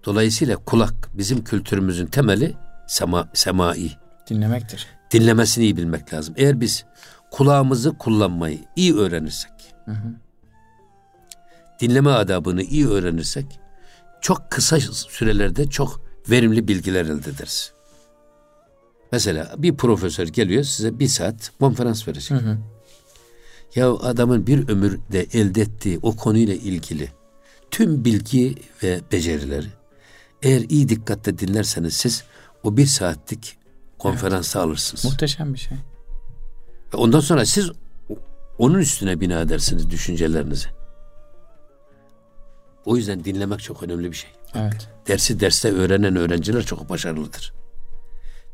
Dolayısıyla kulak bizim kültürümüzün temeli sema, semai. Dinlemektir. Dinlemesini iyi bilmek lazım. Eğer biz kulağımızı kullanmayı iyi öğrenirsek, hı hı. dinleme adabını iyi öğrenirsek, çok kısa sürelerde çok verimli bilgiler elde ederiz. Mesela bir profesör geliyor size bir saat konferans verecek. Hı hı. Ya adamın bir ömürde elde ettiği o konuyla ilgili tüm bilgi ve becerileri eğer iyi dikkatle dinlerseniz siz o bir saatlik konferansı evet. alırsınız. Muhteşem bir şey. Ondan sonra siz onun üstüne bina edersiniz düşüncelerinizi. O yüzden dinlemek çok önemli bir şey. Evet. Dersi derste öğrenen öğrenciler çok başarılıdır.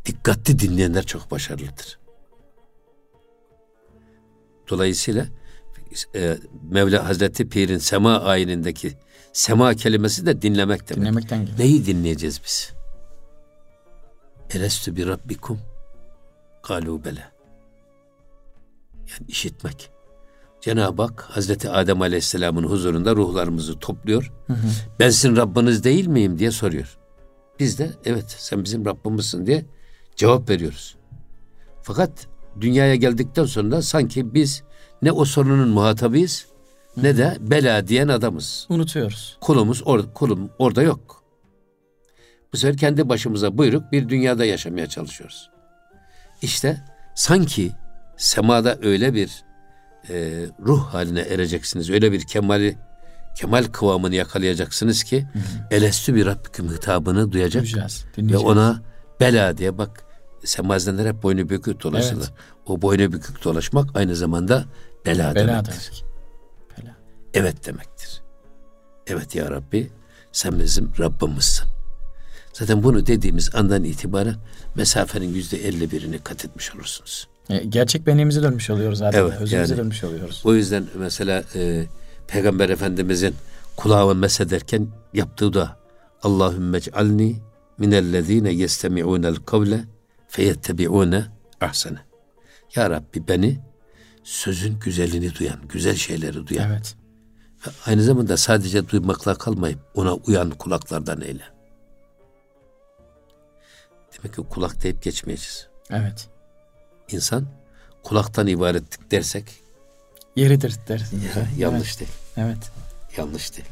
Dikkatli dinleyenler çok başarılıdır. Dolayısıyla e, Mevla Hazreti Pir'in sema ayinindeki sema kelimesi de dinlemek demek. Dinlemekten geliyor. Neyi dinleyeceğiz biz? Elestü bir Rabbikum. Galubele. Yani işitmek. Cenab-ı Hak Hazreti Adem Aleyhisselam'ın huzurunda ruhlarımızı topluyor. Hı hı. Ben sizin Rabbiniz değil miyim diye soruyor. Biz de evet sen bizim Rabbimizsin diye cevap veriyoruz. Fakat dünyaya geldikten sonra sanki biz ne o sorunun muhatabıyız hı ne de bela diyen adamız. Unutuyoruz. Kulumuz or kulum orada yok. Bu sefer kendi başımıza buyruk bir dünyada yaşamaya çalışıyoruz. İşte sanki semada öyle bir e, ruh haline ereceksiniz. Öyle bir kemali kemal kıvamını yakalayacaksınız ki elestü bir Rabbiküm hitabını duyacak Duyacağız, ve ona bela diye bak semazenler hep boynu bükük dolaşırlar. Evet. O boynu bükük dolaşmak aynı zamanda bela, bela demektir. Bela. Evet demektir. Evet ya Rabbi sen bizim Rabbimizsin. Zaten bunu dediğimiz andan itibaren mesafenin yüzde elli birini kat etmiş olursunuz. E, gerçek benliğimize dönmüş oluyoruz zaten. Evet, Özümüze yani, dönmüş oluyoruz. O yüzden mesela e, Peygamber Efendimizin kulağını mesederken yaptığı da Allahümme ec'alni minellezine yestemi'unel kavle feyettebi'une ahsene. Ya Rabbi beni sözün güzelini duyan, güzel şeyleri duyan. Evet. Ve aynı zamanda sadece duymakla kalmayıp ona uyan kulaklardan eyle. Demek ki kulak deyip geçmeyeceğiz. Evet insan kulaktan ibarettik dersek yeridir dersin. Ya, yanlış evet. değil. Evet. Yanlış değil.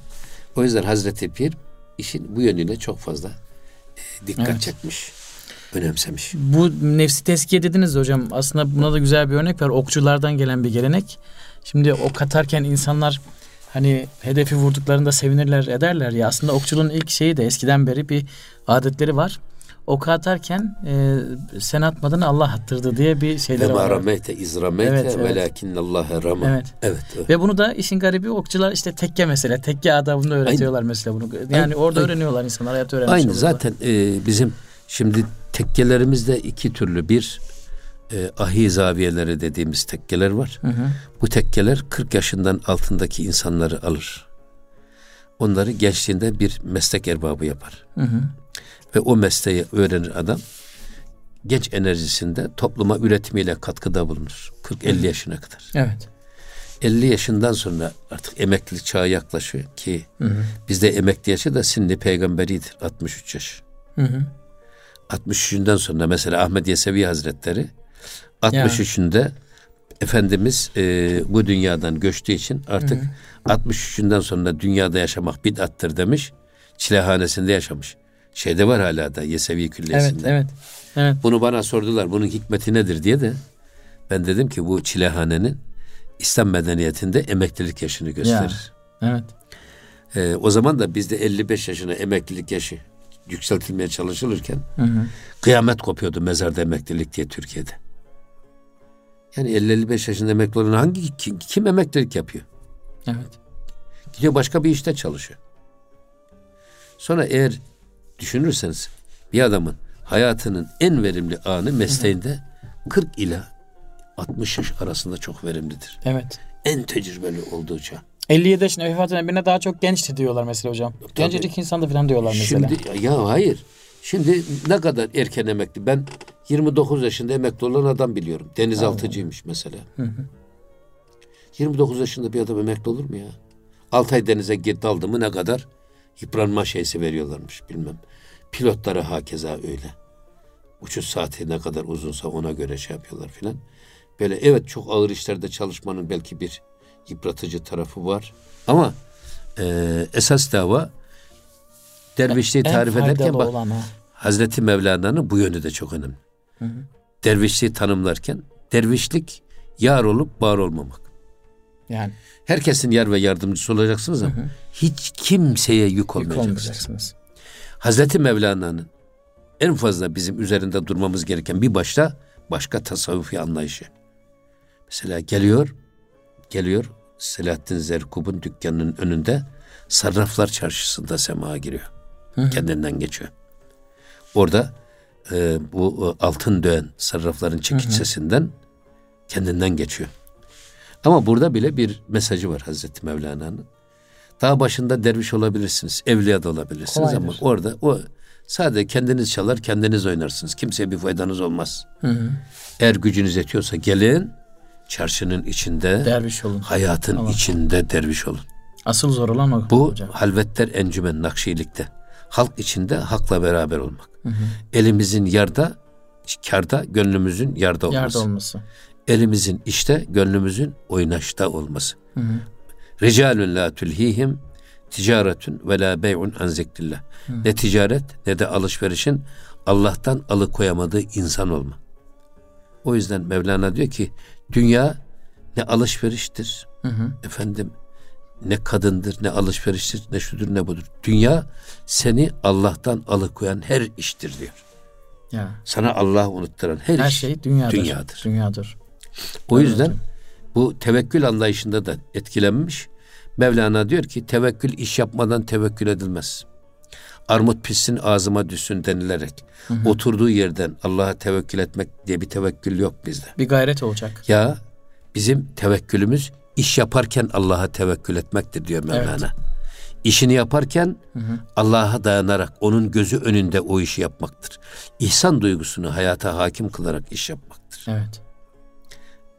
O yüzden Hazreti Pir işin bu yönüyle çok fazla e, dikkat evet. çekmiş, önemsemiş. Bu nefsi teskiye dediniz hocam. Aslında buna da güzel bir örnek var. Okçulardan gelen bir gelenek. Şimdi ok atarken insanlar hani hedefi vurduklarında sevinirler ederler ya aslında okçuluğun ilk şeyi de eskiden beri bir adetleri var ok atarken e, sen atmadın Allah attırdı diye bir şeyler var. Rameyte izrameyte evet, evet. velakinnallâhe rama. Evet. evet. Evet. Ve bunu da işin garibi okçular işte tekke mesela. Tekke adabında öğretiyorlar Aynı. mesela bunu. Yani Aynı. orada Aynı. öğreniyorlar insanlar hayat öğrenmiş Aynı oluyorlar. zaten e, bizim şimdi tekkelerimizde iki türlü bir e, ahi zaviyeleri dediğimiz tekkeler var. Hı hı. Bu tekkeler 40 yaşından altındaki insanları alır. Onları gençliğinde bir meslek erbabı yapar. Hı hı ve o mesleği öğrenir adam genç enerjisinde topluma üretimiyle katkıda bulunur. 40-50 yaşına kadar. Evet. 50 yaşından sonra artık emeklilik çağı yaklaşıyor ki hı hı. bizde emekli yaşı da sinni peygamberidir 63 yaş. Hı hı. 63'ünden sonra mesela Ahmet Yesevi Hazretleri 63'ünde ya. Efendimiz e, bu dünyadan göçtüğü için artık hı hı. 63'ünden sonra dünyada yaşamak bid'attır demiş. Çilehanesinde yaşamış. Şeyde var hala da Yesevi Külliyesi'nde. Evet, evet. evet. Bunu bana sordular. Bunun hikmeti nedir diye de ben dedim ki bu çilehanenin İslam medeniyetinde emeklilik yaşını gösterir. Ya, evet. Ee, o zaman da bizde 55 yaşına emeklilik yaşı yükseltilmeye çalışılırken hı hı. kıyamet kopuyordu mezarda emeklilik diye Türkiye'de. Yani 50-55 yaşında emekli olan hangi kim, kim emeklilik yapıyor? Evet. Gidiyor başka bir işte çalışıyor. Sonra eğer düşünürseniz bir adamın hayatının en verimli anı mesleğinde 40 ila 60 yaş arasında çok verimlidir. Evet. En tecrübeli olduğu çağ. 57 yaşında vefat eden birine daha çok gençti diyorlar mesela hocam. Tabii. Gencecik insan da falan diyorlar mesela. Şimdi ya hayır. Şimdi ne kadar erken emekli. Ben 29 yaşında emekli olan adam biliyorum. Denizaltıcıymış mesela. Hı hı. 29 yaşında bir adam emekli olur mu ya? 6 ay denize daldı mı ne kadar yıpranma şeysi veriyorlarmış bilmem. Pilotları hakeza öyle. Uçuş saati ne kadar uzunsa ona göre şey yapıyorlar filan. Böyle evet çok ağır işlerde çalışmanın belki bir yıpratıcı tarafı var. Ama e, esas dava dervişliği en, tarif en ederken bak olan, Hazreti Mevlana'nın bu yönü de çok önemli. Hı hı. Dervişliği tanımlarken dervişlik yar olup var olmamak. Yani herkesin yar ve yardımcısı olacaksınız ama hı hı. hiç kimseye yük olmayacaksınız. Yük olmayacaksınız. Hazreti Mevlana'nın en fazla bizim üzerinde durmamız gereken bir başta başka tasavvufi anlayışı. Mesela geliyor, geliyor Selahattin Zerkub'un dükkanının önünde sarraflar çarşısında semaha giriyor. Hı. Kendinden geçiyor. Orada e, bu e, altın döen sarrafların çekiç sesinden kendinden geçiyor. Ama burada bile bir mesajı var Hazreti Mevlana'nın. Daha başında derviş olabilirsiniz, evliya da olabilirsiniz Kolaydır. ama orada o Sadece kendiniz çalar, kendiniz oynarsınız. Kimseye bir faydanız olmaz. Hı hı. Eğer gücünüz yetiyorsa gelin, çarşının içinde, Derviş olun. hayatın Allah. içinde derviş olun. Asıl zor olan o Bu hocam. halvetler encümen nakşilikte. Halk içinde hakla beraber olmak. Elimizin yarda, karda, gönlümüzün yarda olması. Yerde olması. Elimizin işte, gönlümüzün oynaşta olması. Ricalun la tulhihim ticaretun ve la bey'un an zikrillah. Ne ticaret ne de alışverişin Allah'tan alıkoyamadığı insan olma. O yüzden Mevlana diyor ki dünya ne alışveriştir efendim ne kadındır ne alışveriştir ne şudur ne budur. Dünya seni Allah'tan alıkoyan her iştir diyor. Ya. Sana Allah unutturan her, Her iş şey dünyadır. dünyadır. Dünyadır. O Evet yüzden bu tevekkül anlayışında da etkilenmiş. Mevlana diyor ki tevekkül iş yapmadan tevekkül edilmez. Armut pişsin ağzıma düşsün denilerek oturduğu yerden Allah'a tevekkül etmek diye bir tevekkül yok bizde. Bir gayret olacak. Ya bizim tevekkülümüz iş yaparken Allah'a tevekkül etmektir diyor Mevlana. İşini yaparken Allah'a dayanarak onun gözü önünde o işi yapmaktır. İhsan duygusunu hayata hakim kılarak iş yapmaktır. Evet.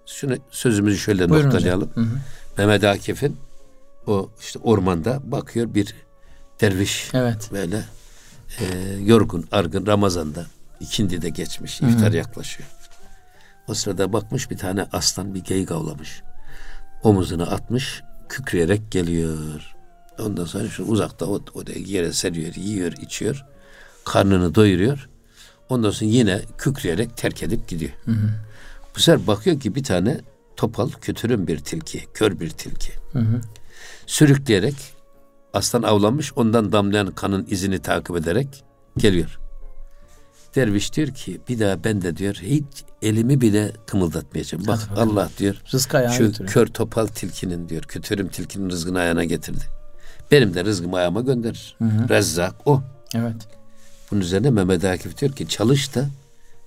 Şunu sözümüzü şöyle Buyurun noktalayalım. hocam. Hı hı. Mehmet Akif'in o işte ormanda bakıyor bir derviş Evet. böyle e, yorgun, argın Ramazan'da ikindi de geçmiş, iftar yaklaşıyor. O sırada bakmış bir tane aslan bir geyik avlamış. Omuzuna atmış, kükreyerek geliyor. Ondan sonra şu uzakta o, o da yere seriyor, yiyor, içiyor. Karnını doyuruyor. Ondan sonra yine kükreyerek terk edip gidiyor. Bu sefer bakıyor ki bir tane topal, kötürüm bir tilki, kör bir tilki. Sürükleyerek aslan avlanmış, ondan damlayan kanın izini takip ederek geliyor. Derviş diyor ki bir daha ben de diyor hiç elimi bile kımıldatmayacağım. Bak bakalım. Allah diyor Rızkı şu götürüyor. kör topal tilkinin diyor kötürüm tilkinin rızkını ayağına getirdi. Benim de rızkımı ayağıma gönderir. Rezzak o. Evet. Bunun üzerine Mehmet Akif diyor ki çalış da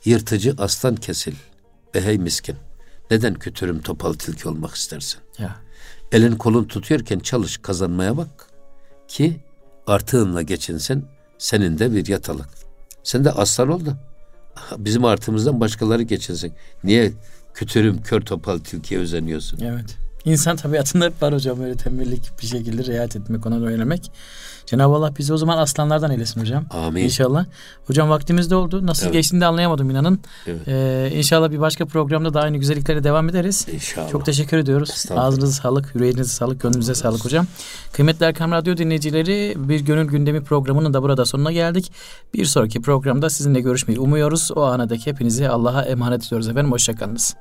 yırtıcı aslan kesil. Be hey miskin. Neden kötürüm topal tilki olmak istersin? Ya. Elin kolun tutuyorken çalış kazanmaya bak. Ki artığınla geçinsin senin de bir yatalık. Sen de aslan ol da bizim artımızdan başkaları geçinsin. Niye kötürüm kör topal tilkiye özeniyorsun? Evet. İnsan tabiatında hep var hocam öyle tembellik bir şekilde riayet etmek, ona oynamak. Cenab-ı Allah bizi o zaman aslanlardan eylesin hocam. Amin. İnşallah. Hocam vaktimiz de oldu. Nasıl Evet. geçtiğini de anlayamadım inanın. Evet. Ee, inşallah bir başka programda daha aynı güzelliklere devam ederiz. İnşallah. Çok teşekkür ediyoruz. Ağzınıza sağlık, yüreğinize sağlık, gönlünüze sağlık hocam. Kıymetli Erkam Radyo dinleyicileri bir gönül gündemi programının da burada sonuna geldik. Bir sonraki programda sizinle görüşmeyi umuyoruz. O ana dek hepinizi Allah'a emanet ediyoruz efendim. Hoşçakalınız.